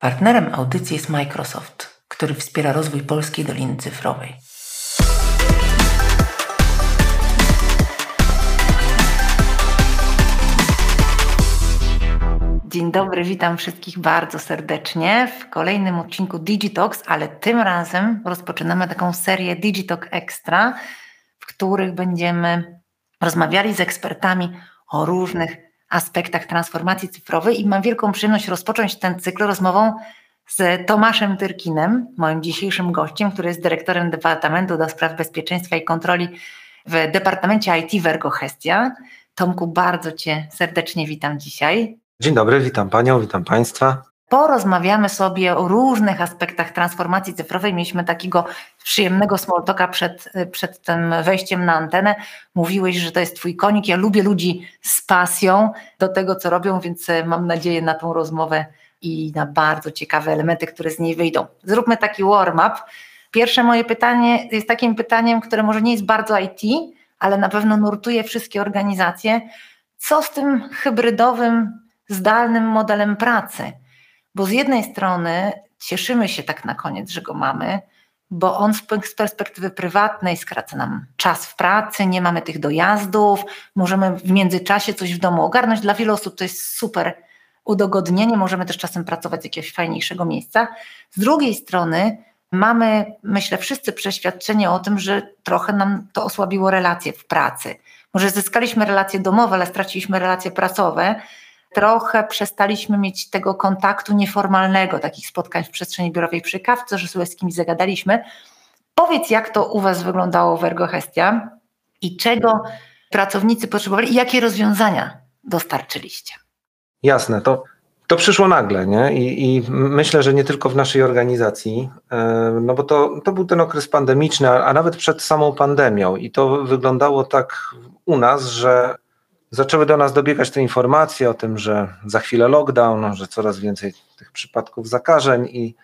Partnerem audycji jest Microsoft, który wspiera rozwój polskiej Doliny Cyfrowej. Dzień dobry, witam wszystkich bardzo serdecznie w kolejnym odcinku Digitox, ale tym razem rozpoczynamy taką serię Digitalk Extra, w których będziemy rozmawiali z ekspertami o różnych aspektach transformacji cyfrowej i mam wielką przyjemność rozpocząć ten cykl rozmową z Tomaszem Tyrkinem, moim dzisiejszym gościem, który jest dyrektorem Departamentu do Spraw Bezpieczeństwa i Kontroli w Departamencie IT Vergo Hestia. Tomku, bardzo Cię serdecznie witam dzisiaj. Dzień dobry, witam Panią, witam Państwa. Porozmawiamy sobie o różnych aspektach transformacji cyfrowej. Mieliśmy takiego przyjemnego smoltoka przed, przed tym wejściem na antenę. Mówiłeś, że to jest Twój konik. Ja lubię ludzi z pasją do tego, co robią, więc mam nadzieję na tą rozmowę i na bardzo ciekawe elementy, które z niej wyjdą. Zróbmy taki warm-up. Pierwsze moje pytanie jest takim pytaniem, które może nie jest bardzo IT, ale na pewno nurtuje wszystkie organizacje. Co z tym hybrydowym, zdalnym modelem pracy? Bo z jednej strony cieszymy się tak na koniec, że go mamy, bo on z perspektywy prywatnej skraca nam czas w pracy, nie mamy tych dojazdów, możemy w międzyczasie coś w domu ogarnąć. Dla wielu osób to jest super udogodnienie, możemy też czasem pracować z jakiegoś fajniejszego miejsca. Z drugiej strony mamy, myślę, wszyscy przeświadczenie o tym, że trochę nam to osłabiło relacje w pracy. Może zyskaliśmy relacje domowe, ale straciliśmy relacje pracowe trochę przestaliśmy mieć tego kontaktu nieformalnego, takich spotkań w przestrzeni biurowej przy kawce, że sobie z kimś zagadaliśmy. Powiedz, jak to u Was wyglądało w Ergohestia i czego pracownicy potrzebowali i jakie rozwiązania dostarczyliście? Jasne, to, to przyszło nagle, nie? I, I, myślę, że nie tylko w naszej organizacji, e, no bo to, to był ten okres pandemiczny, a nawet przed samą pandemią i to wyglądało tak u nas, że zaczęły do nas dobiegać te informacje o tym, że za chwilę lockdown, że coraz więcej tych przypadków zakażeń i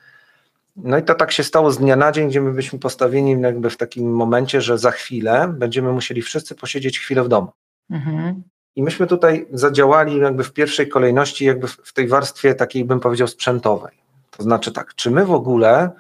no i to tak się stało z dnia na dzień, gdzie my byliśmy postawieni jakby w takim momencie, że za chwilę będziemy musieli wszyscy posiedzieć chwilę w domu. Mhm. I myśmy tutaj zadziałali jakby w pierwszej kolejności jakby w tej warstwie takiej bym powiedział sprzętowej. To znaczy tak, czy my w ogóle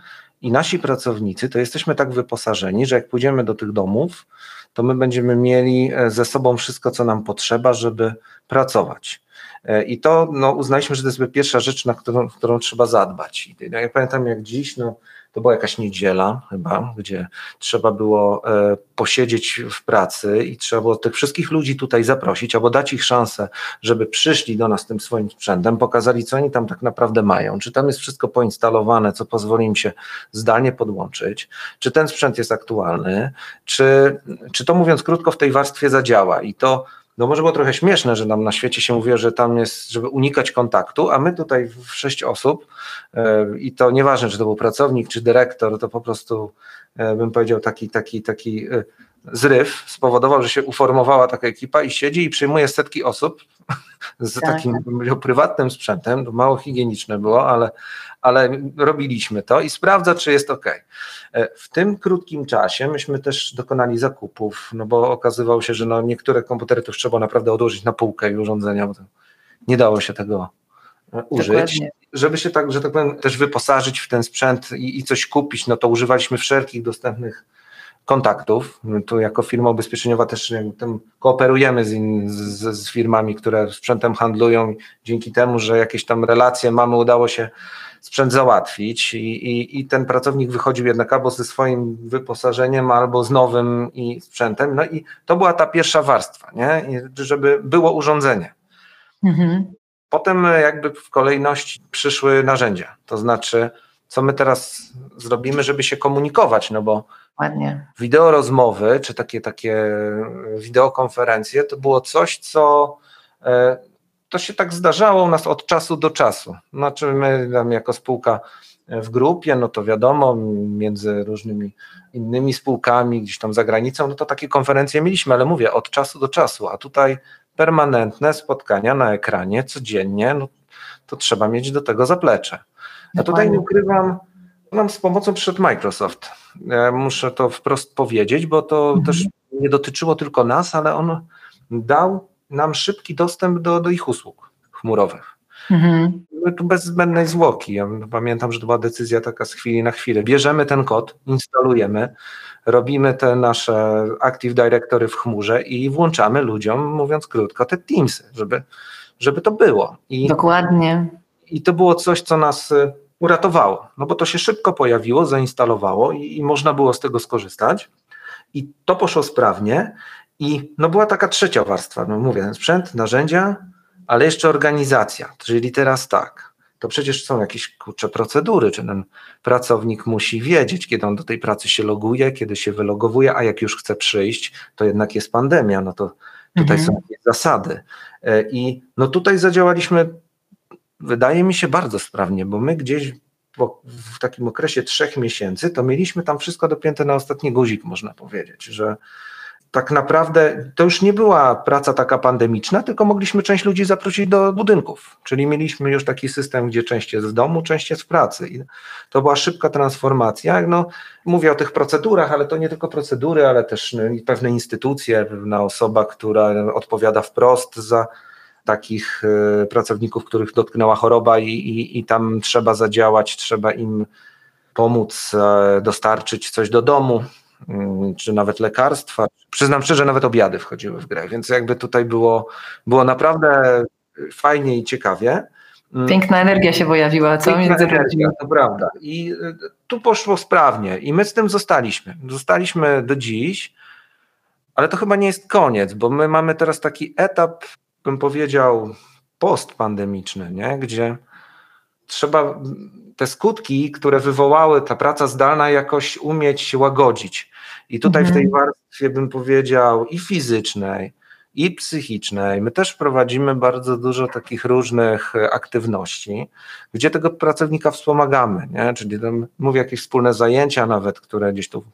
i nasi pracownicy to jesteśmy tak wyposażeni, że jak pójdziemy do tych domów, to my będziemy mieli e, ze sobą wszystko, co nam potrzeba, żeby pracować. E, I to no, uznaliśmy, że to jest pierwsza rzecz, na którą, którą trzeba zadbać. I ja pamiętam jak dziś, no, to była jakaś niedziela chyba, gdzie trzeba było e, posiedzieć w pracy i trzeba było tych wszystkich ludzi tutaj zaprosić, albo dać ich szansę, żeby przyszli do nas tym swoim sprzętem, pokazali, co oni tam tak naprawdę mają, czy tam jest wszystko poinstalowane, co pozwoli im się zdalnie podłączyć, czy ten sprzęt jest aktualny, czy, czy to mówiąc krótko w tej warstwie zadziała? I to no może było trochę śmieszne, że nam na świecie się mówiło, że tam jest, żeby unikać kontaktu, a my tutaj w sześć osób e, i to nieważne, czy to był pracownik, czy dyrektor, to po prostu e, bym powiedział taki, taki, taki e, zryw spowodował, że się uformowała taka ekipa i siedzi i przyjmuje setki osób z tak. takim tak. prywatnym sprzętem, to mało higieniczne było, ale, ale robiliśmy to i sprawdza, czy jest ok. E, w tym krótkim czasie myśmy też dokonali zakupów, no bo okazywało się, że no niektóre komputery to trzeba naprawdę odłożyć na półkę i urządzenia, bo nie dało się tego e, użyć. Dokładnie. Żeby się tak, że tak powiem, też wyposażyć w ten sprzęt i, i coś kupić, no to używaliśmy wszelkich dostępnych kontaktów. My tu jako firma ubezpieczeniowa też kooperujemy z, in, z, z, firmami, które sprzętem handlują. Dzięki temu, że jakieś tam relacje mamy, udało się sprzęt załatwić i, i, i ten pracownik wychodził jednak albo ze swoim wyposażeniem, albo z nowym i sprzętem. No i to była ta pierwsza warstwa, nie? żeby było urządzenie. Mhm. Potem jakby w kolejności przyszły narzędzia, to znaczy co my teraz zrobimy, żeby się komunikować, no bo Ładnie. Wideo rozmowy, czy takie, takie wideokonferencje, to było coś, co e, to się tak zdarzało u nas od czasu do czasu. Znaczy my tam jako spółka w grupie, no to wiadomo, między różnymi innymi spółkami, gdzieś tam za granicą, no to takie konferencje mieliśmy, ale mówię, od czasu do czasu, a tutaj permanentne spotkania na ekranie codziennie, no to trzeba mieć do tego zaplecze. A tutaj nie ukrywam, nam z pomocą przyszedł Microsoft. Muszę to wprost powiedzieć, bo to mhm. też nie dotyczyło tylko nas, ale on dał nam szybki dostęp do, do ich usług chmurowych. Mhm. tu bez zbędnej zwłoki. Ja pamiętam, że to była decyzja taka z chwili na chwilę. Bierzemy ten kod, instalujemy, robimy te nasze Active Directory w chmurze i włączamy ludziom, mówiąc krótko, te Teamsy, żeby, żeby to było. I, Dokładnie. I to było coś, co nas uratowało, no bo to się szybko pojawiło, zainstalowało i, i można było z tego skorzystać. I to poszło sprawnie. I no była taka trzecia warstwa, no mówię, sprzęt, narzędzia, ale jeszcze organizacja. Czyli teraz tak, to przecież są jakieś kurcze procedury, czy ten pracownik musi wiedzieć, kiedy on do tej pracy się loguje, kiedy się wylogowuje, a jak już chce przyjść, to jednak jest pandemia, no to tutaj mhm. są jakieś zasady. E, I no tutaj zadziałaliśmy, wydaje mi się, bardzo sprawnie, bo my gdzieś w takim okresie trzech miesięcy, to mieliśmy tam wszystko dopięte na ostatni guzik, można powiedzieć, że tak naprawdę to już nie była praca taka pandemiczna, tylko mogliśmy część ludzi zaprosić do budynków. Czyli mieliśmy już taki system, gdzie część jest w domu, część jest w pracy. I to była szybka transformacja. No, mówię o tych procedurach, ale to nie tylko procedury, ale też no, pewne instytucje, pewna osoba, która odpowiada wprost za takich y, pracowników, których dotknęła choroba i, i, i tam trzeba zadziałać, trzeba im pomóc e, dostarczyć coś do domu, mm, czy nawet lekarstwa. Przyznam szczerze, nawet obiady wchodziły w grę, więc jakby tutaj było, było naprawdę fajnie i ciekawie. Mm. Piękna energia się pojawiła, co Piękna między energia, to prawda. I y, tu poszło sprawnie i my z tym zostaliśmy. Zostaliśmy do dziś, ale to chyba nie jest koniec, bo my mamy teraz taki etap bym powiedział, postpandemiczny, nie? gdzie trzeba te skutki, które wywołały ta praca zdalna, jakoś umieć łagodzić. I tutaj mhm. w tej mhm. warstwie bym powiedział i fizycznej, i psychicznej. My też prowadzimy bardzo dużo takich różnych aktywności, gdzie tego pracownika wspomagamy, nie? czyli tam, mówię jakieś wspólne zajęcia nawet, które gdzieś tu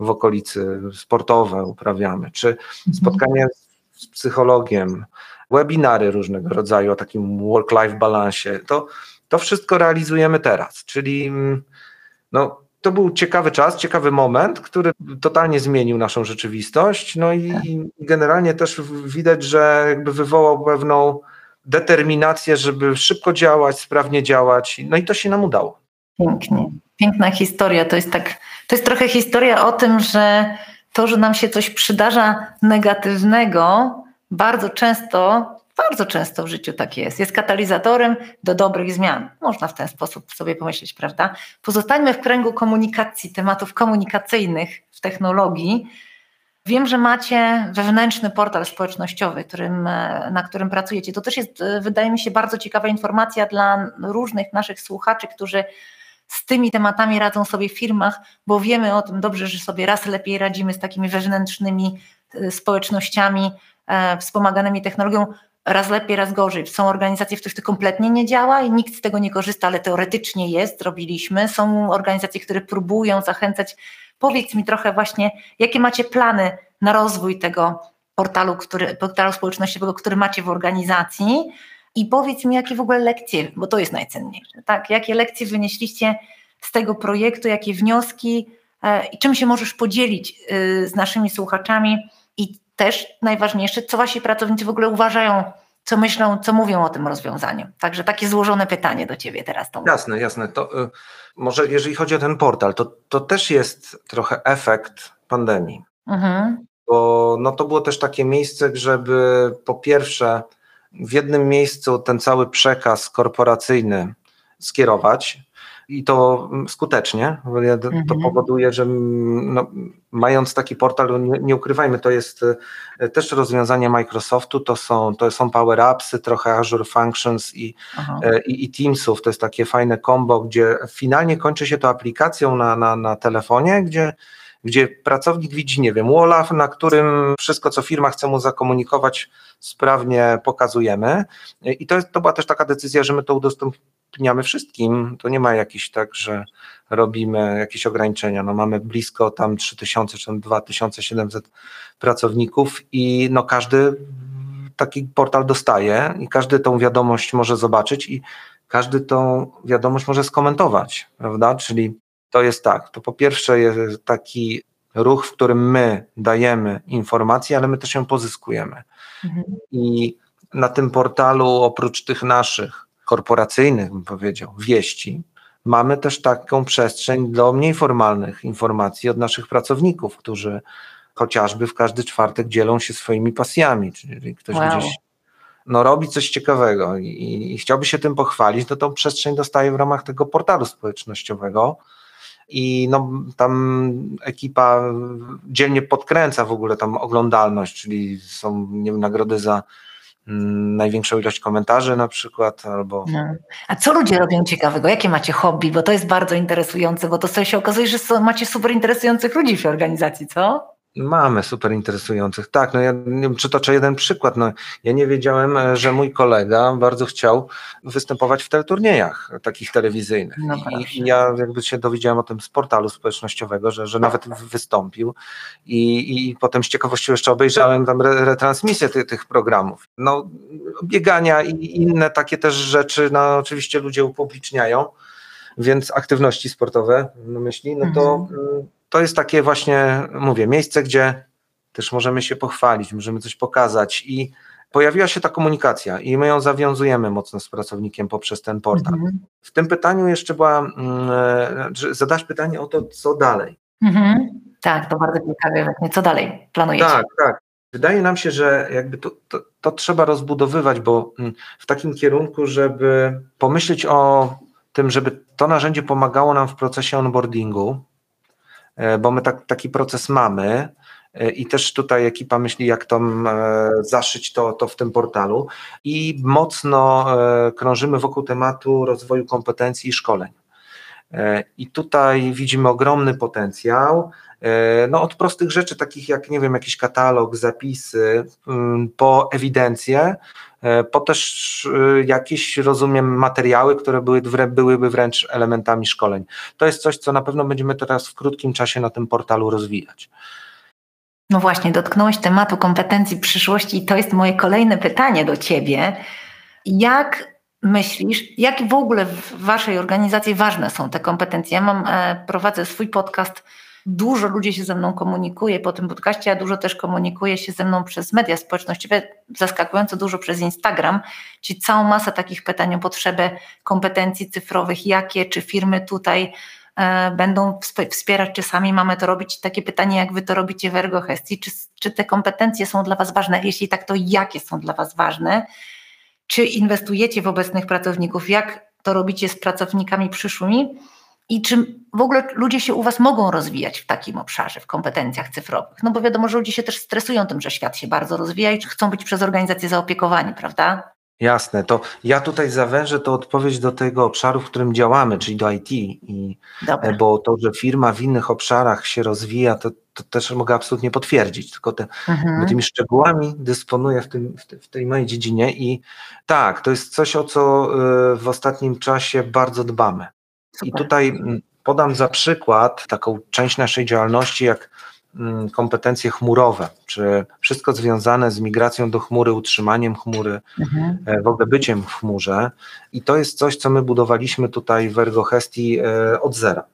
w okolicy sportowe uprawiamy, czy mhm. spotkanie z psychologiem, webinary różnego rodzaju o takim work-life balansie. To, to wszystko realizujemy teraz, czyli mm, no, to był ciekawy czas, ciekawy moment, który totalnie zmienił naszą rzeczywistość. No i, i generalnie też widać, że jakby wywołał pewną determinację, żeby szybko działać, sprawnie działać. No i to się nam udało. Pięknie. Piękna historia. To jest tak, to jest trochę historia o tym, że to, że nam się coś przydarza negatywnego, bardzo często, bardzo często w życiu tak jest. Jest katalizatorem do dobrych zmian. Można w ten sposób sobie pomyśleć, prawda? Pozostańmy w kręgu komunikacji, tematów komunikacyjnych w technologii. Wiem, że macie wewnętrzny portal społecznościowy, którym, na którym pracujecie. To też jest, wydaje mi się, bardzo ciekawa informacja dla różnych naszych słuchaczy, którzy z tymi tematami radzą sobie w firmach, bo wiemy o tym dobrze, że sobie raz lepiej radzimy z takimi wewnętrznymi e, społecznościami, E, wspomaganymi technologią raz lepiej, raz gorzej. Są organizacje, w których to kompletnie nie działa i nikt z tego nie korzysta, ale teoretycznie jest, zrobiliśmy. Są organizacje, które próbują zachęcać. Powiedz mi trochę właśnie, jakie macie plany na rozwój tego portalu, który, portalu społecznościowego, który macie w organizacji i powiedz mi, jakie w ogóle lekcje, bo to jest najcenniejsze, tak? Jakie lekcje wynieśliście z tego projektu, jakie wnioski e, i czym się możesz podzielić y, z naszymi słuchaczami też najważniejsze, co wasi pracownicy w ogóle uważają, co myślą, co mówią o tym rozwiązaniu. Także takie złożone pytanie do ciebie teraz. Tom. Jasne, jasne. To y, może jeżeli chodzi o ten portal, to, to też jest trochę efekt pandemii. Mhm. Bo no, to było też takie miejsce, żeby po pierwsze w jednym miejscu ten cały przekaz korporacyjny skierować, i to skutecznie. To mhm. powoduje, że no, mając taki portal, nie, nie, ukrywajmy, to jest e, też rozwiązanie Microsoftu, to są, to są Power Appsy, trochę Azure Functions i, e, i, i, Teamsów. To jest takie fajne combo, gdzie finalnie kończy się to aplikacją na, na, na telefonie, gdzie gdzie pracownik widzi, nie wiem, walla, na którym wszystko, co firma chce mu zakomunikować, sprawnie pokazujemy. I to, jest, to była też taka decyzja, że my to udostępniamy wszystkim. To nie ma jakichś tak, że robimy jakieś ograniczenia. No mamy blisko tam 3000 czy 2700 pracowników i no każdy taki portal dostaje i każdy tą wiadomość może zobaczyć i każdy tą wiadomość może skomentować, prawda? Czyli to jest tak, to po pierwsze jest taki ruch, w którym my dajemy informacje, ale my też ją pozyskujemy. Mhm. I na tym portalu oprócz tych naszych korporacyjnych, bym powiedział, wieści, mamy też taką przestrzeń do mniej formalnych informacji od naszych pracowników, którzy chociażby w każdy czwartek dzielą się swoimi pasjami, czyli ktoś wow. gdzieś no, robi coś ciekawego i, i chciałby się tym pochwalić, to tą przestrzeń dostaje w ramach tego portalu społecznościowego i no, tam ekipa dzielnie podkręca w ogóle tam oglądalność, czyli są nie wiem, nagrody za mm, największą ilość komentarzy na przykład, albo... No. A co ludzie robią ciekawego? Jakie macie hobby? Bo to jest bardzo interesujące, bo to się okazuje, że macie super interesujących ludzi w organizacji, co? Mamy super interesujących. Tak, no ja przytoczę jeden przykład. No, ja nie wiedziałem, e, że mój kolega bardzo chciał występować w teleturniejach takich telewizyjnych. No I, ja jakby się dowiedziałem o tym z portalu społecznościowego, że, że nawet wystąpił i, i potem z ciekawością jeszcze obejrzałem tam re, retransmisję ty, tych programów. No, biegania i inne takie też rzeczy, no oczywiście ludzie upubliczniają, więc aktywności sportowe, no myśli, no to mhm mm, to jest takie właśnie, mówię, miejsce, gdzie też możemy się pochwalić, możemy coś pokazać i pojawiła się ta komunikacja i my ją zawiązujemy mocno z pracownikiem poprzez ten portal. Mhm. W tym pytaniu jeszcze była, mm, e, zadasz pytanie o to, co dalej. Mhm. Tak, to bardzo ciekawe, co dalej planujecie? Tak, tak. Wydaje nam się, że jakby to, to, to trzeba rozbudowywać, bo mm, w takim kierunku, żeby pomyśleć o tym, żeby to narzędzie pomagało nam w procesie onboardingu, bo my tak, taki proces mamy e, i też tutaj ekipa myśli, jak to e, zaszyć to, to w tym portalu i mocno krążymy wokół tematu rozwoju kompetencji i szkoleń. I tutaj widzimy ogromny potencjał. No, od prostych rzeczy, takich jak, nie wiem, jakiś katalog, zapisy, mm, po ewidencję, E, po też e, jakieś, rozumiem, materiały, które były, byłyby wręcz elementami szkoleń. To jest coś, co na pewno będziemy teraz w krótkim czasie na tym portalu rozwijać. No właśnie, dotknąłeś tematu kompetencji przyszłości i to jest moje kolejne pytanie do Ciebie. Jak myślisz, jak w ogóle w Waszej organizacji ważne są te kompetencje? Ja mam, e, prowadzę swój podcast Dużo ludzi się ze mną komunikuje po tym podcaście, a dużo też komunikuje się ze mną przez media społecznościowe, zaskakująco dużo przez Instagram, czyli całą masę takich pytań o potrzebę kompetencji cyfrowych, jakie, czy firmy tutaj e, będą wspierać, czy sami mamy to robić. Takie pytanie, jak wy to robicie w ErgoHestii, czy, czy te kompetencje są dla was ważne? Jeśli tak, to jakie są dla was ważne? Czy inwestujecie w obecnych pracowników? Jak to robicie z pracownikami przyszłymi? i czy w ogóle ludzie się u Was mogą rozwijać w takim obszarze, w kompetencjach cyfrowych? No bo wiadomo, że ludzie się też stresują tym, że świat się bardzo rozwija i chcą być przez organizację zaopiekowani, prawda? Jasne, to ja tutaj zawężę to odpowiedź do tego obszaru, w którym działamy, czyli do IT, I, bo to, że firma w innych obszarach się rozwija, to, to też mogę absolutnie potwierdzić, tylko te, mhm. tymi szczegółami dysponuję w, tym, w, te, w, tej mojej dziedzinie i tak, to jest coś, o co e, w ostatnim czasie bardzo dbamy. Super. I tutaj podam za przykład taką część naszej działalności, jak kompetencje chmurowe, czy wszystko związane z migracją do chmury, utrzymaniem chmury, mhm. E, w ogóle byciem w chmurze. I to jest coś, co my budowaliśmy tutaj w ErgoHestii e, od zera.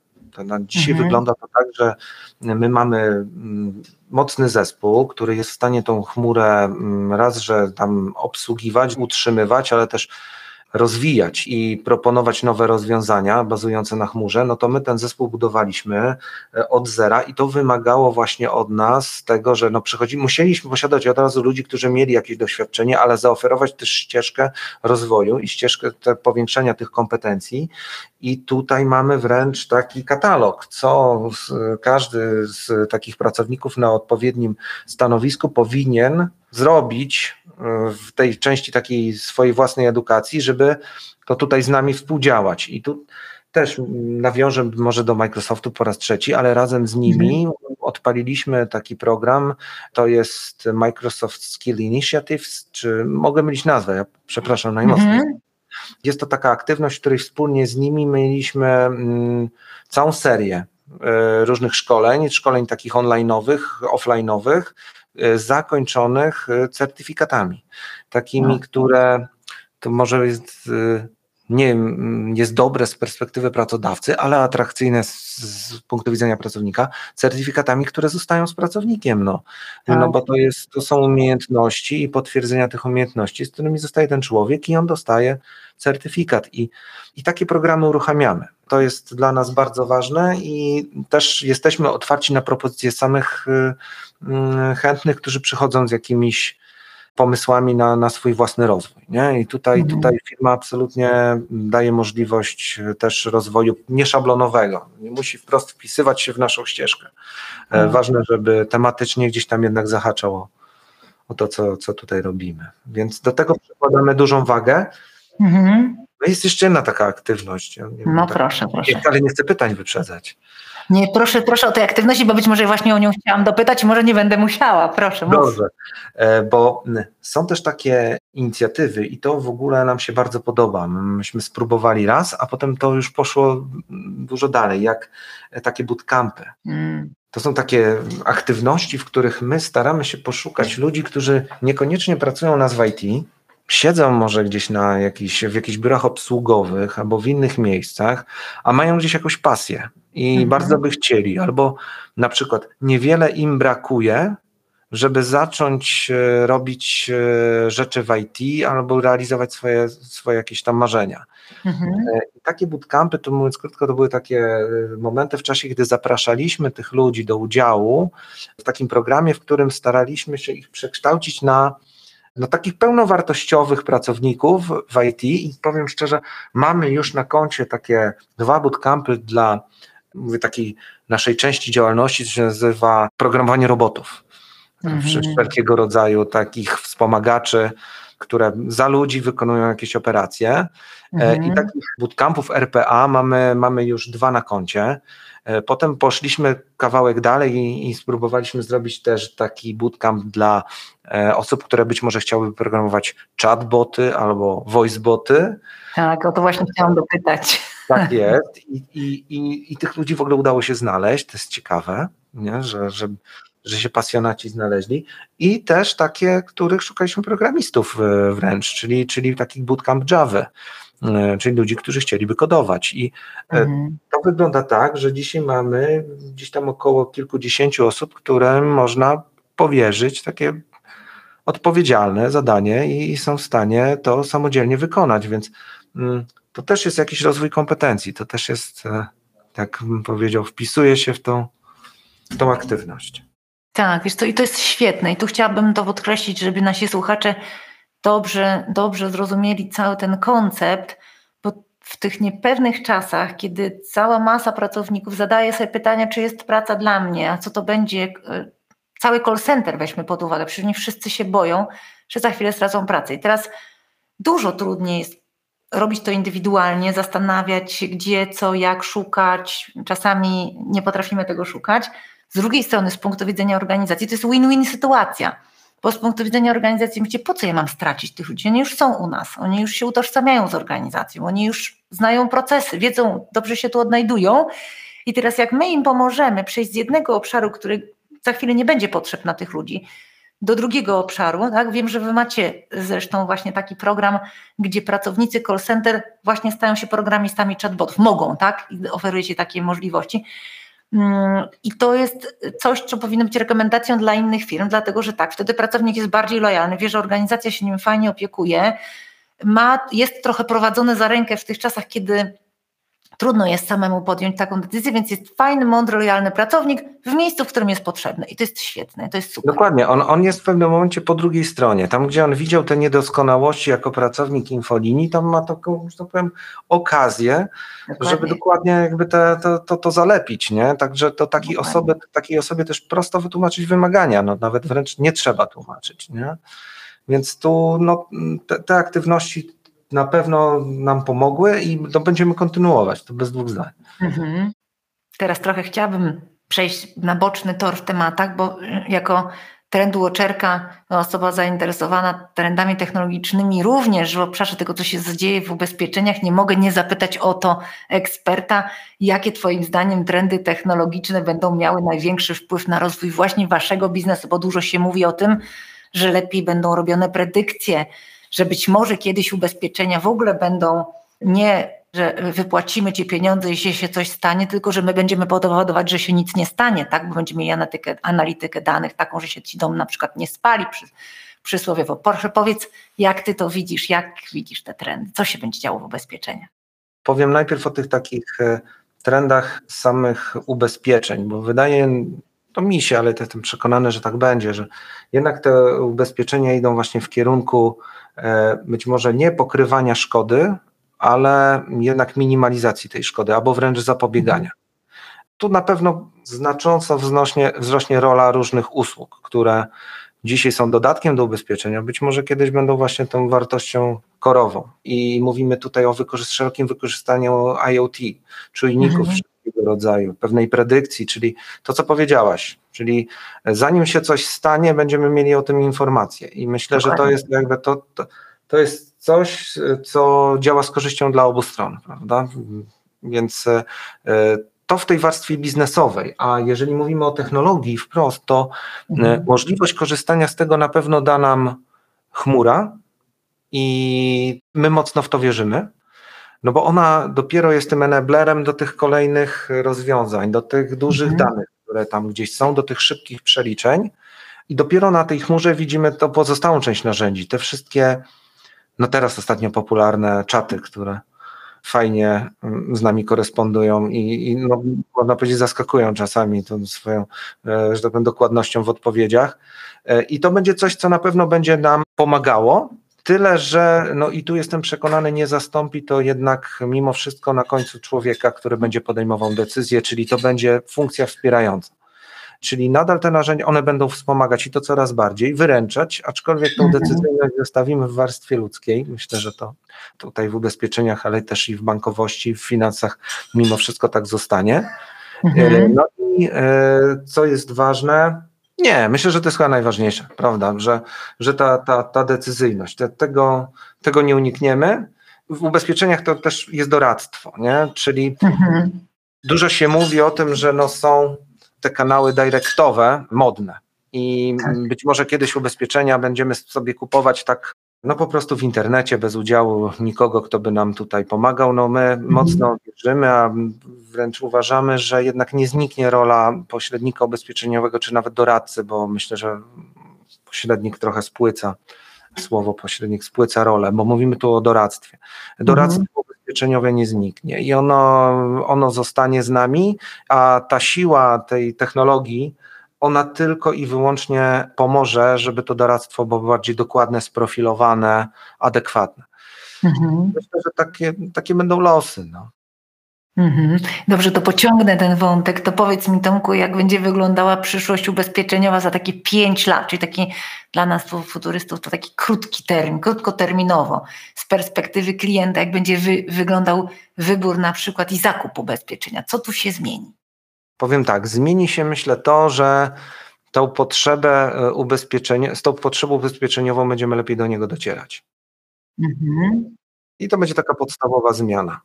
Dzisiaj mhm. wygląda to tak, że my mamy mm, mocny zespół, który jest w stanie tą chmurę raz, że tam obsługiwać, utrzymywać, ale też rozwijać i proponować nowe rozwiązania bazujące na chmurze, no to my ten zespół budowaliśmy e, od zera i to wymagało właśnie od nas tego, że no przychodzi, musieliśmy posiadać od razu ludzi, którzy mieli jakieś doświadczenie, ale zaoferować też ścieżkę rozwoju i ścieżkę powiększenia tych kompetencji. I tutaj mamy wręcz taki katalog, co każdy z takich pracowników na odpowiednim stanowisku powinien zrobić e, w tej części takiej swojej własnej edukacji, żeby to tutaj z nami współdziałać. I tu też nawiążę może do Microsoftu po raz trzeci, ale razem z nimi mhm. odpaliliśmy taki program, to jest Microsoft Skill Initiatives, czy mogę mylić nazwę, ja przepraszam najmocniej. Mhm. Jest to taka aktywność, w której wspólnie z nimi mieliśmy mm, całą serię e, różnych szkoleń, szkoleń takich online'owych, offline'owych, zakończonych e, certyfikatami, takimi, no. które to może jest nie jest dobre z perspektywy pracodawcy, ale atrakcyjne z, z punktu widzenia pracownika, certyfikatami, które zostają z pracownikiem. No, tak. no bo to, jest, to są umiejętności i potwierdzenia tych umiejętności, z którymi zostaje ten człowiek i on dostaje certyfikat. I, i takie programy uruchamiamy. To jest dla nas bardzo ważne i też jesteśmy otwarci na propozycje samych y, y, chętnych, którzy przychodzą z jakimiś pomysłami na, na swój własny rozwój. Nie? I tutaj, mhm. tutaj firma absolutnie daje możliwość też rozwoju nieszablonowego. Nie musi wprost wpisywać się w naszą ścieżkę. E, mhm. Ważne, żeby tematycznie gdzieś tam jednak zahaczało o to, co, co tutaj robimy. Więc do tego przykładamy dużą wagę. Mhm. No jest jeszcze jedna taka aktywność. Ja no tak, proszę, proszę. Ale nie chcę pytań wyprzedzać. Nie, proszę, proszę o tej aktywności, bo być może właśnie o nią chciałam dopytać, może nie będę musiała. Proszę. Dobrze, e, bo są też takie inicjatywy i to w ogóle nam się bardzo podoba. Myśmy spróbowali raz, a potem to już poszło dużo dalej, jak takie bootcampy. Mm. To są takie aktywności, w których my staramy się poszukać ludzi, którzy niekoniecznie pracują nas w IT, siedzą może gdzieś na jakiś, w jakichś biurach obsługowych albo w innych miejscach, a mają gdzieś jakąś pasję i mhm. bardzo by chcieli, albo na przykład niewiele im brakuje, żeby zacząć e, robić e, rzeczy w IT albo realizować swoje, swoje jakieś tam marzenia. Mhm. E, takie bootcampy, to mówiąc krótko, to były takie momenty w czasie, gdy zapraszaliśmy tych ludzi do udziału w takim programie, w którym staraliśmy się ich przekształcić na no, takich pełnowartościowych pracowników w IT i powiem szczerze, mamy już na koncie takie dwa bootcampy dla mówię, takiej naszej części działalności, co się nazywa programowanie robotów. Mhm. Wszelkiego rodzaju takich wspomagaczy, które za ludzi wykonują jakieś operacje. E, mhm. I takich bootcampów RPA mamy, mamy już dwa na koncie. E, potem poszliśmy kawałek dalej i, i, spróbowaliśmy zrobić też taki bootcamp dla e, osób, które być może chciałyby programować chatboty albo voiceboty. Tak, o to właśnie chciałam dopytać. Tak jest. I, i, i, i tych ludzi w ogóle udało się znaleźć. To jest ciekawe, nie? Że, że, że się pasjonaci znaleźli. I też takie, których szukaliśmy programistów e, wręcz, czyli, czyli takich bootcamp Java E, czyli ludzi, którzy chcieliby kodować. I e, mhm. to wygląda tak, że dzisiaj mamy gdzieś tam około kilkudziesięciu osób, którym można powierzyć takie odpowiedzialne zadanie i są w stanie to samodzielnie wykonać, więc mm, to też jest jakiś rozwój kompetencji, to też jest, tak bym powiedział, wpisuje się w tą, w tą aktywność. Tak, wiesz to i to jest świetne i tu chciałabym to podkreślić, żeby nasi słuchacze dobrze, dobrze zrozumieli cały ten koncept, bo w tych niepewnych czasach, kiedy cała masa pracowników zadaje sobie pytania, czy jest praca dla mnie, a co to będzie, e, cały call center weźmy pod uwagę, przecież nie wszyscy się boją, że za chwilę stracą pracę. I teraz dużo trudniej jest robić to indywidualnie, zastanawiać się gdzie, co, jak szukać. Czasami nie potrafimy tego szukać. Z drugiej strony, z punktu widzenia organizacji, to jest win-win sytuacja bo z punktu widzenia organizacji myślicie, po co ja mam stracić tych ludzi? Oni już są u nas, oni już się utożsamiają z organizacją, oni już znają procesy, wiedzą, dobrze się tu odnajdują. I teraz jak my im pomożemy przejść z jednego obszaru, który za chwilę nie będzie potrzeb na tych ludzi, do drugiego obszaru. Tak? Wiem, że Wy macie zresztą właśnie taki program, gdzie pracownicy call center właśnie stają się programistami chatbotów. Mogą, tak? I oferujecie takie możliwości. Mm, I to jest coś, co powinno być rekomendacją dla innych firm, dlatego że tak, wtedy pracownik jest bardziej lojalny, wie, że organizacja się nim fajnie opiekuje, ma, jest trochę prowadzony za rękę w tych czasach, kiedy trudno jest samemu podjąć taką decyzję, więc jest fajny, mądry, lojalny pracownik w miejscu, w którym jest potrzebny. I to jest świetne, to jest super. Dokładnie, on, on jest w pewnym momencie po drugiej stronie. Tam, gdzie on widział te niedoskonałości jako pracownik infolinii, tam ma taką, że tak powiem, okazję, dokładnie. żeby dokładnie jakby te, to, to, to zalepić, nie? Także to takiej osobie, takiej osobie też prosto wytłumaczyć wymagania, no nawet wręcz nie trzeba tłumaczyć, nie? Więc tu no, te, te aktywności na pewno nam pomogły i to będziemy kontynuować, to bez dwóch zdań. Mhm. Teraz trochę chciałabym przejść na boczny tor w tematach, bo jako trend watcherka, osoba zainteresowana trendami technologicznymi również w obszarze tego, co się dzieje w ubezpieczeniach, nie mogę nie zapytać o to eksperta, jakie Twoim zdaniem trendy technologiczne będą miały największy wpływ na rozwój właśnie Waszego biznesu, bo dużo się mówi o tym, że lepiej będą robione predykcje, że być może kiedyś ubezpieczenia w ogóle będą nie że wypłacimy ci pieniądze, jeśli się coś stanie, tylko że my będziemy powodować, że się nic nie stanie, tak? Bo będziemy mieli analitykę, analitykę danych taką, że się ci dom na przykład nie spali przy, przysłowiowo. Proszę powiedz, jak ty to widzisz, jak widzisz te trendy, co się będzie działo w ubezpieczeniach? Powiem najpierw o tych takich e, trendach samych ubezpieczeń, bo wydaje to mi się, ale jestem przekonany, że tak będzie, że jednak te ubezpieczenia idą właśnie w kierunku e, być może nie pokrywania szkody, ale jednak minimalizacji tej szkody, albo wręcz zapobiegania. Tu na pewno znacząco wzrośnie, wzrośnie rola różnych usług, które dzisiaj są dodatkiem do ubezpieczenia, być może kiedyś będą właśnie tą wartością korową. I mówimy tutaj o wykorzy szerokim wykorzystaniu IoT, czujników mhm. Wszelkiego rodzaju, pewnej predykcji, czyli to, co powiedziałaś, czyli zanim się coś stanie, będziemy mieli o tym informację. I myślę, że to jest jakby to, to, to jest coś, co działa z korzyścią dla obu stron, prawda? Więc e, to w tej warstwie biznesowej, a jeżeli mówimy o technologii wprost, to e, mhm. możliwość korzystania z tego na pewno da nam chmura i my mocno w to wierzymy, no bo ona dopiero jest tym enablerem do tych kolejnych rozwiązań, do tych dużych mhm. danych, które tam gdzieś są, do tych szybkich przeliczeń i dopiero na tej chmurze widzimy to pozostałą część narzędzi, te wszystkie, no teraz ostatnio popularne czaty, które fajnie mm, z nami korespondują i, i no, można powiedzieć zaskakują czasami tą swoją, e, że tak powiem, dokładnością w odpowiedziach. E, I to będzie coś, co na pewno będzie nam pomagało. Tyle, że no i tu jestem przekonany, nie zastąpi to jednak mimo wszystko na końcu człowieka, który będzie podejmował decyzję, czyli to będzie funkcja wspierająca. Czyli nadal te narzędzia, one będą wspomagać i to coraz bardziej, wyręczać, aczkolwiek tą decyzyjność zostawimy w warstwie ludzkiej. Myślę, że to tutaj w ubezpieczeniach, ale też i w bankowości, w finansach mimo wszystko tak zostanie. Mhm. No i e, co jest ważne, nie, myślę, że to jest chyba najważniejsze, prawda, że, że ta, ta, ta decyzyjność, te, tego, tego nie unikniemy. W ubezpieczeniach to też jest doradztwo, nie? czyli mhm. dużo się mówi o tym, że no są te kanały dyrektowe modne. I tak. być może kiedyś ubezpieczenia będziemy sobie kupować tak, no po prostu w internecie, bez udziału nikogo, kto by nam tutaj pomagał. No my mhm. mocno wierzymy, a wręcz uważamy, że jednak nie zniknie rola pośrednika ubezpieczeniowego, czy nawet doradcy, bo myślę, że pośrednik trochę spłyca słowo pośrednik spłyca rolę, bo mówimy tu o doradztwie. Doradztwo mhm ubezpieczeniowe nie zniknie i ono, ono zostanie z nami, a ta siła tej technologii, ona tylko i wyłącznie pomoże, żeby to doradztwo było bardziej dokładne, sprofilowane, adekwatne. Mhm. Myślę, że takie, takie będą losy. No. Mhm. Dobrze, to pociągnę ten wątek. To powiedz mi, Tomku, jak będzie wyglądała przyszłość ubezpieczeniowa za takie pięć lat, czyli taki dla nas futurystów to taki krótki termin, krótkoterminowo, z perspektywy klienta, jak będzie wy, wyglądał wybór na przykład i zakup ubezpieczenia. Co tu się zmieni? Powiem tak, zmieni się myślę to, że tą potrzebę e, ubezpieczenia, z tą potrzebą ubezpieczeniową będziemy lepiej do niego docierać. Mhm. I to będzie taka podstawowa zmiana.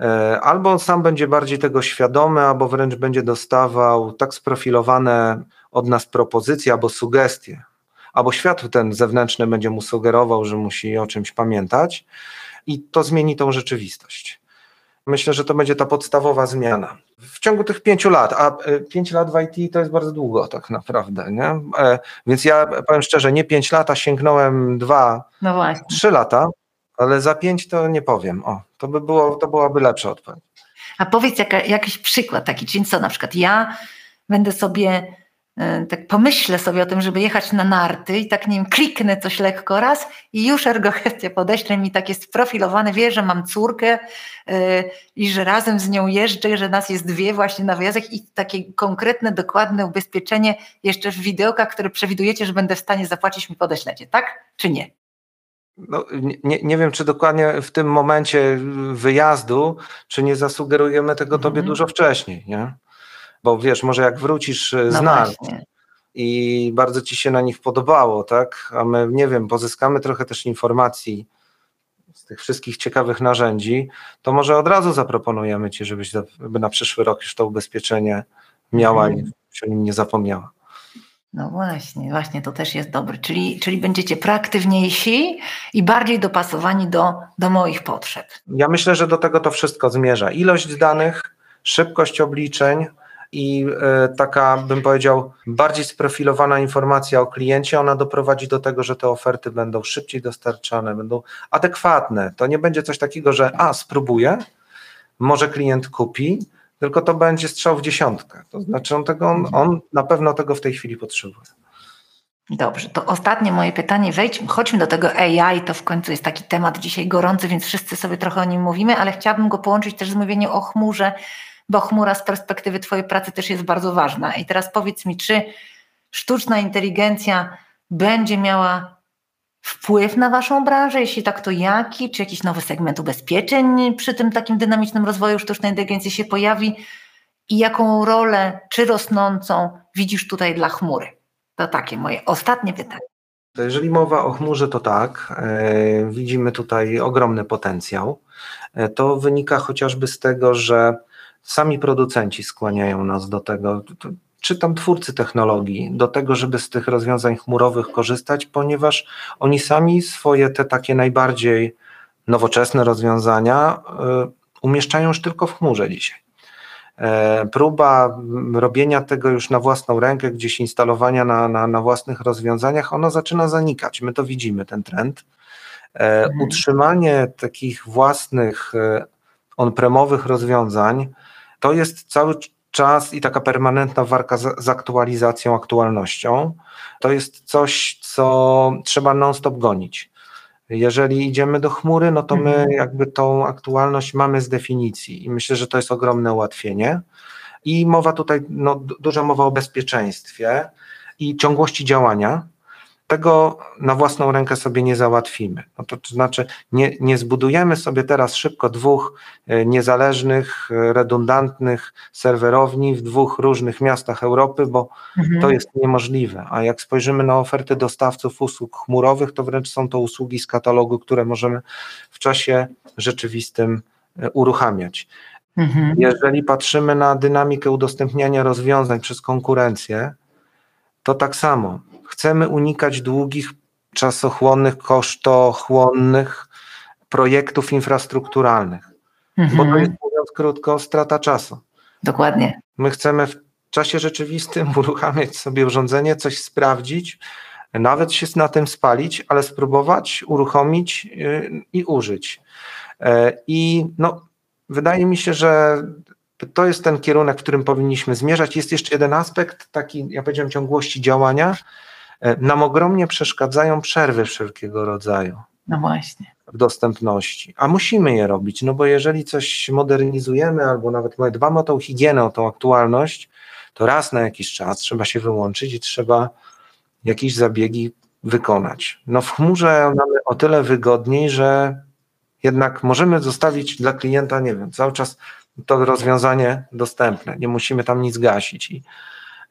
E, albo on sam będzie bardziej tego świadomy, albo wręcz będzie dostawał tak sprofilowane od nas propozycje albo sugestie, albo świat ten zewnętrzny będzie mu sugerował, że musi o czymś pamiętać i to zmieni tą rzeczywistość. Myślę, że to będzie ta podstawowa zmiana. W ciągu tych pięciu lat, a e, pięć lat w IT to jest bardzo długo tak naprawdę, nie? E, więc ja powiem szczerze, nie pięć lat, a sięgnąłem dwa, no trzy lata, ale za pięć to nie powiem. O, to by było, to byłaby lepsza odpowiedź. A powiedz jaka, jakiś przykład taki, czyli co na przykład ja będę sobie tak pomyślę sobie o tym, żeby jechać na narty i tak nie wiem, kliknę coś lekko raz i już ergogestia podeślę mi takie sprofilowane, wie, że mam córkę yy, i że razem z nią jeżdżę, że nas jest dwie właśnie na wyjazdach i takie konkretne, dokładne ubezpieczenie jeszcze w wideokach, które przewidujecie, że będę w stanie zapłacić mi podeślecie, tak? Czy nie? no, nie, nie wiem, czy dokładnie w tym momencie wyjazdu, czy nie zasugerujemy tego tobie mhm. dużo wcześniej, nie? Bo wiesz, może jak wrócisz e, z no i bardzo ci się na nich podobało, tak? A my, nie wiem, pozyskamy trochę też informacji z tych wszystkich ciekawych narzędzi, to może od razu zaproponujemy ci, żebyś na przyszły rok już to ubezpieczenie miała mhm. i się o nim nie zapomniała. No właśnie, właśnie to też jest dobre. Czyli, czyli będziecie proaktywniejsi i bardziej dopasowani do, do moich potrzeb. Ja myślę, że do tego to wszystko zmierza. Ilość danych, szybkość obliczeń, i e, taka, bym powiedział, bardziej sprofilowana informacja o kliencie, ona doprowadzi do tego, że te oferty będą szybciej dostarczane, będą adekwatne. To nie będzie coś takiego, że a, spróbuję, może klient kupi, tylko to będzie strzał w dziesiątkę. To znaczy on, tego, on, on na pewno tego w tej chwili potrzebuje. Dobrze, to ostatnie moje pytanie. Wejdźmy, chodźmy do tego AI. To w końcu jest taki temat dzisiaj gorący, więc wszyscy sobie trochę o nim mówimy, ale chciałabym go połączyć też z mówieniem o chmurze, bo chmura z perspektywy Twojej pracy też jest bardzo ważna. I teraz powiedz mi, czy sztuczna inteligencja będzie miała wpływ na Waszą branżę? Jeśli tak, to jaki? Czy jakiś nowy segment ubezpieczeń przy tym takim dynamicznym rozwoju sztucznej inteligencji się pojawi? I jaką rolę, czy rosnącą, widzisz tutaj dla chmury? To takie moje ostatnie pytanie. Jeżeli mowa o chmurze, to tak. E, widzimy tutaj ogromny potencjał. E, to wynika chociażby z tego, że sami producenci skłaniają nas do tego, czy tam twórcy technologii, do tego, żeby z tych rozwiązań chmurowych korzystać, ponieważ oni sami swoje te takie najbardziej nowoczesne rozwiązania y, umieszczają już tylko w chmurze dzisiaj. E, próba robienia tego już na własną rękę, gdzieś instalowania na, na, na własnych rozwiązaniach, ono zaczyna zanikać. My to widzimy, ten trend. E, mhm. Utrzymanie takich własnych e, on-premowych rozwiązań to jest cały czas i taka permanentna walka z, z aktualizacją, aktualnością. To jest coś, co trzeba non-stop gonić. Jeżeli idziemy do chmury, no to my mhm. jakby tą aktualność mamy z definicji i myślę, że to jest ogromne ułatwienie. I mowa tutaj, no, duża mowa o bezpieczeństwie i ciągłości działania, tego na własną rękę sobie nie załatwimy. No to, znaczy, nie, nie zbudujemy sobie teraz szybko dwóch e, niezależnych, e, redundantnych serwerowni w dwóch różnych miastach Europy, bo mhm. to jest niemożliwe. A jak spojrzymy na oferty dostawców usług chmurowych, to wręcz są to usługi z katalogu, które możemy w czasie rzeczywistym e, uruchamiać. Mhm. Jeżeli patrzymy na dynamikę udostępniania rozwiązań przez konkurencję, to tak samo Chcemy unikać długich, czasochłonnych, kosztochłonnych projektów infrastrukturalnych, mhm. bo to jest mówiąc krótko strata czasu. Dokładnie. My chcemy w czasie rzeczywistym uruchamiać sobie urządzenie, coś sprawdzić, nawet się na tym spalić, ale spróbować uruchomić yy, i użyć. E, I no, wydaje mi się, że to jest ten kierunek, w którym powinniśmy zmierzać. Jest jeszcze jeden aspekt, taki, ja powiedziałem, ciągłości działania. E, nam ogromnie przeszkadzają przerwy wszelkiego rodzaju. No właśnie. W dostępności. A musimy je robić, no bo jeżeli coś modernizujemy, albo nawet dbamy o tą higienę, o tą aktualność, to raz na jakiś czas trzeba się wyłączyć i trzeba jakieś zabiegi wykonać. No w chmurze mamy o tyle wygodniej, że jednak możemy zostawić dla klienta, nie wiem, cały czas to rozwiązanie dostępne. Nie musimy tam nic gasić. I,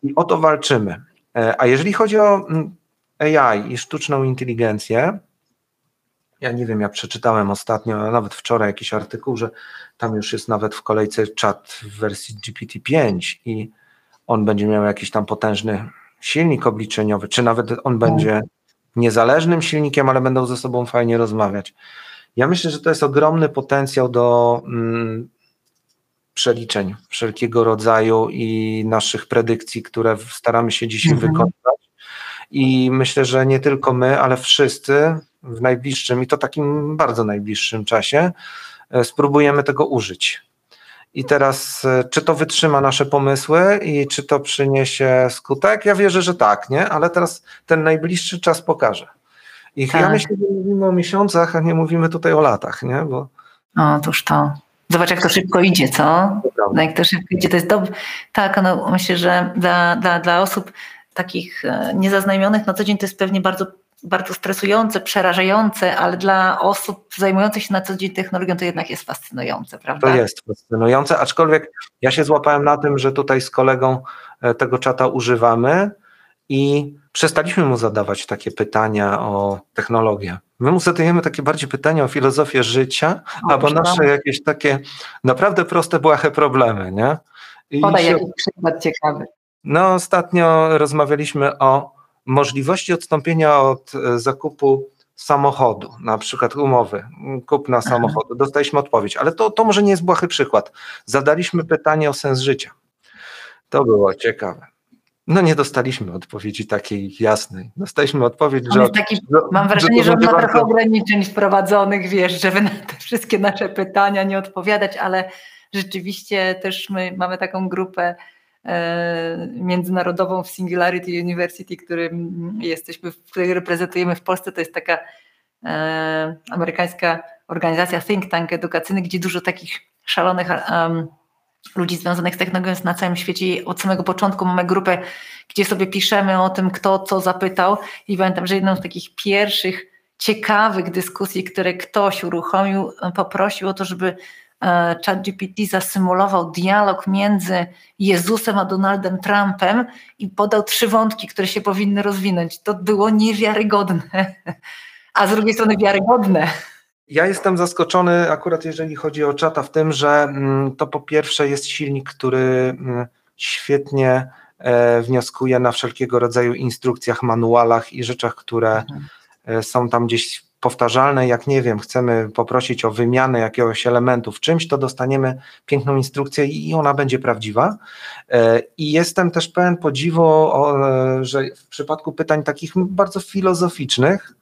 i o to walczymy. E, a jeżeli chodzi o mm, AI i sztuczną inteligencję, ja nie wiem, ja przeczytałem ostatnio, nawet wczoraj jakiś artykuł, że tam już jest nawet w kolejce czat w wersji GPT-5 i on będzie miał jakiś tam potężny silnik obliczeniowy, czy nawet on będzie niezależnym silnikiem, ale będą ze sobą fajnie rozmawiać. Ja myślę, że to jest ogromny potencjał do mm, przeliczeń wszelkiego rodzaju i naszych predykcji, które staramy się dzisiaj mhm. wykonywać. I myślę, że nie tylko my, ale wszyscy w najbliższym i to takim bardzo najbliższym czasie e, spróbujemy tego użyć. I teraz, e, czy to wytrzyma nasze pomysły i czy to przyniesie skutek? Ja wierzę, że tak, nie? Ale teraz ten najbliższy czas pokaże. I tak. ja myślę, że mówimy o miesiącach, a nie mówimy tutaj o latach, nie? Bo... Otóż to. Zobacz, jak to szybko idzie, co? No, jak to szybko idzie, to jest dobre. Tak, no, myślę, że dla, dla, dla osób takich e, niezaznajomionych na co dzień to jest pewnie bardzo, bardzo stresujące, przerażające, ale dla osób zajmujących się na co dzień technologią to jednak jest fascynujące, prawda? To jest fascynujące, aczkolwiek ja się złapałem na tym, że tutaj z kolegą e, tego czata używamy i przestaliśmy mu zadawać takie pytania o technologię. My mu zadajemy takie bardziej pytania o filozofię życia, o, albo nasze jakieś takie naprawdę proste, błahe problemy, nie? I Podaj się... jakiś przykład ciekawy. No, ostatnio rozmawialiśmy o możliwości odstąpienia od e, zakupu samochodu, na przykład umowy, kupna samochodu. Dostaliśmy odpowiedź, ale to, to może nie jest błahy przykład. Zadaliśmy pytanie o sens życia. To było ciekawe. No nie dostaliśmy odpowiedzi takiej jasnej. Dostaliśmy odpowiedź, że... Taki, mam wrażenie, że, że on ma trochę ograniczeń wprowadzonych, wiesz, żeby na te wszystkie nasze pytania nie odpowiadać, ale rzeczywiście też my mamy taką grupę e, międzynarodową w Singularity University, którym jesteśmy, której reprezentujemy w Polsce. To jest taka e, amerykańska organizacja think tank edukacyjny, gdzie dużo takich szalonych um, ludzi związanych z technologią jest na całym świecie. Od samego początku mamy grupę, gdzie sobie piszemy o tym, kto co zapytał i pamiętam, że jedną z takich pierwszych ciekawych dyskusji, które ktoś uruchomił, poprosił o to, żeby e, ChatGPT zasymulował dialog między Jezusem a Donaldem Trumpem i podał trzy wątki, które się powinny rozwinąć. To było niewiarygodne, a z drugiej strony wiarygodne. Ja jestem zaskoczony akurat jeżeli chodzi o czata w tym, że mm, to po pierwsze jest silnik, który mm, świetnie e, wnioskuje na wszelkiego rodzaju instrukcjach, manualach i rzeczach, które mhm. E, są tam gdzieś powtarzalne. Jak nie wiem, chcemy poprosić o wymianę jakiegoś elementu w czymś, to dostaniemy piękną instrukcję i ona będzie prawdziwa. E, I jestem też pełen podziwu, że w przypadku pytań takich bardzo filozoficznych,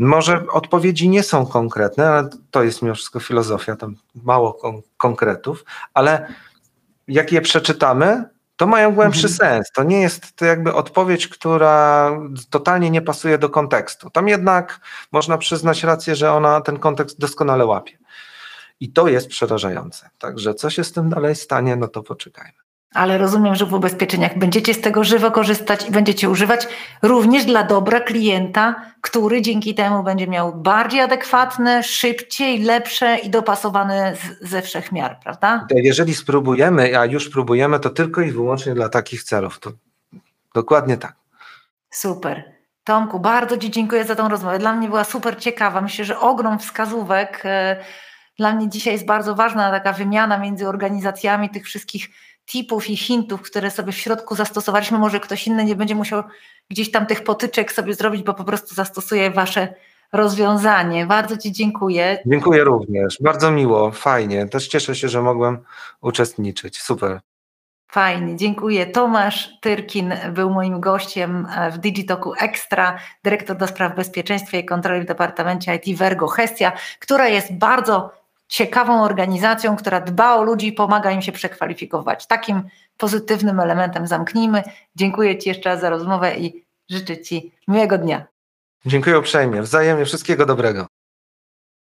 może odpowiedzi nie są konkretne, ale to jest mimo wszystko filozofia, tam mało kon konkretów, ale jak je przeczytamy, to mają głębszy mhm. sens. To nie jest to jakby odpowiedź, która totalnie nie pasuje do kontekstu. Tam jednak można przyznać rację, że ona ten kontekst doskonale łapie. I to jest przerażające. Także co się z tym dalej stanie, no to poczekajmy ale rozumiem, że w ubezpieczeniach będziecie z tego żywo korzystać i będziecie używać również dla dobra klienta, który dzięki temu będzie miał bardziej adekwatne, szybciej, lepsze i dopasowane ze wszechmiar, prawda? Jeżeli spróbujemy, a już próbujemy, to tylko i wyłącznie dla takich celów. To dokładnie tak. Super. Tomku, bardzo Ci dziękuję za tą rozmowę. Dla mnie była super ciekawa. Myślę, że ogrom wskazówek. E, dla mnie dzisiaj jest bardzo ważna taka wymiana między organizacjami tych wszystkich tipów i hintów, które sobie w środku zastosowaliśmy, może ktoś inny nie będzie musiał gdzieś tam tych potyczek sobie zrobić, bo po prostu zastosuje wasze rozwiązanie. Bardzo Ci dziękuję. Dziękuję również. Bardzo miło, fajnie. Też cieszę się, że mogłem uczestniczyć. Super. Fajnie, dziękuję. Tomasz Tyrkin był moim gościem w Digitoku Extra, dyrektor do spraw bezpieczeństwa i kontroli w Departamencie IT Vergo Hestia, która jest bardzo ciekawą organizacją, która dba o ludzi i pomaga im się przekwalifikować. Takim pozytywnym elementem zamknijmy. Dziękuję Ci jeszcze raz za rozmowę i życzę Ci miłego dnia. Dziękuję uprzejmie. Wzajemnie wszystkiego dobrego.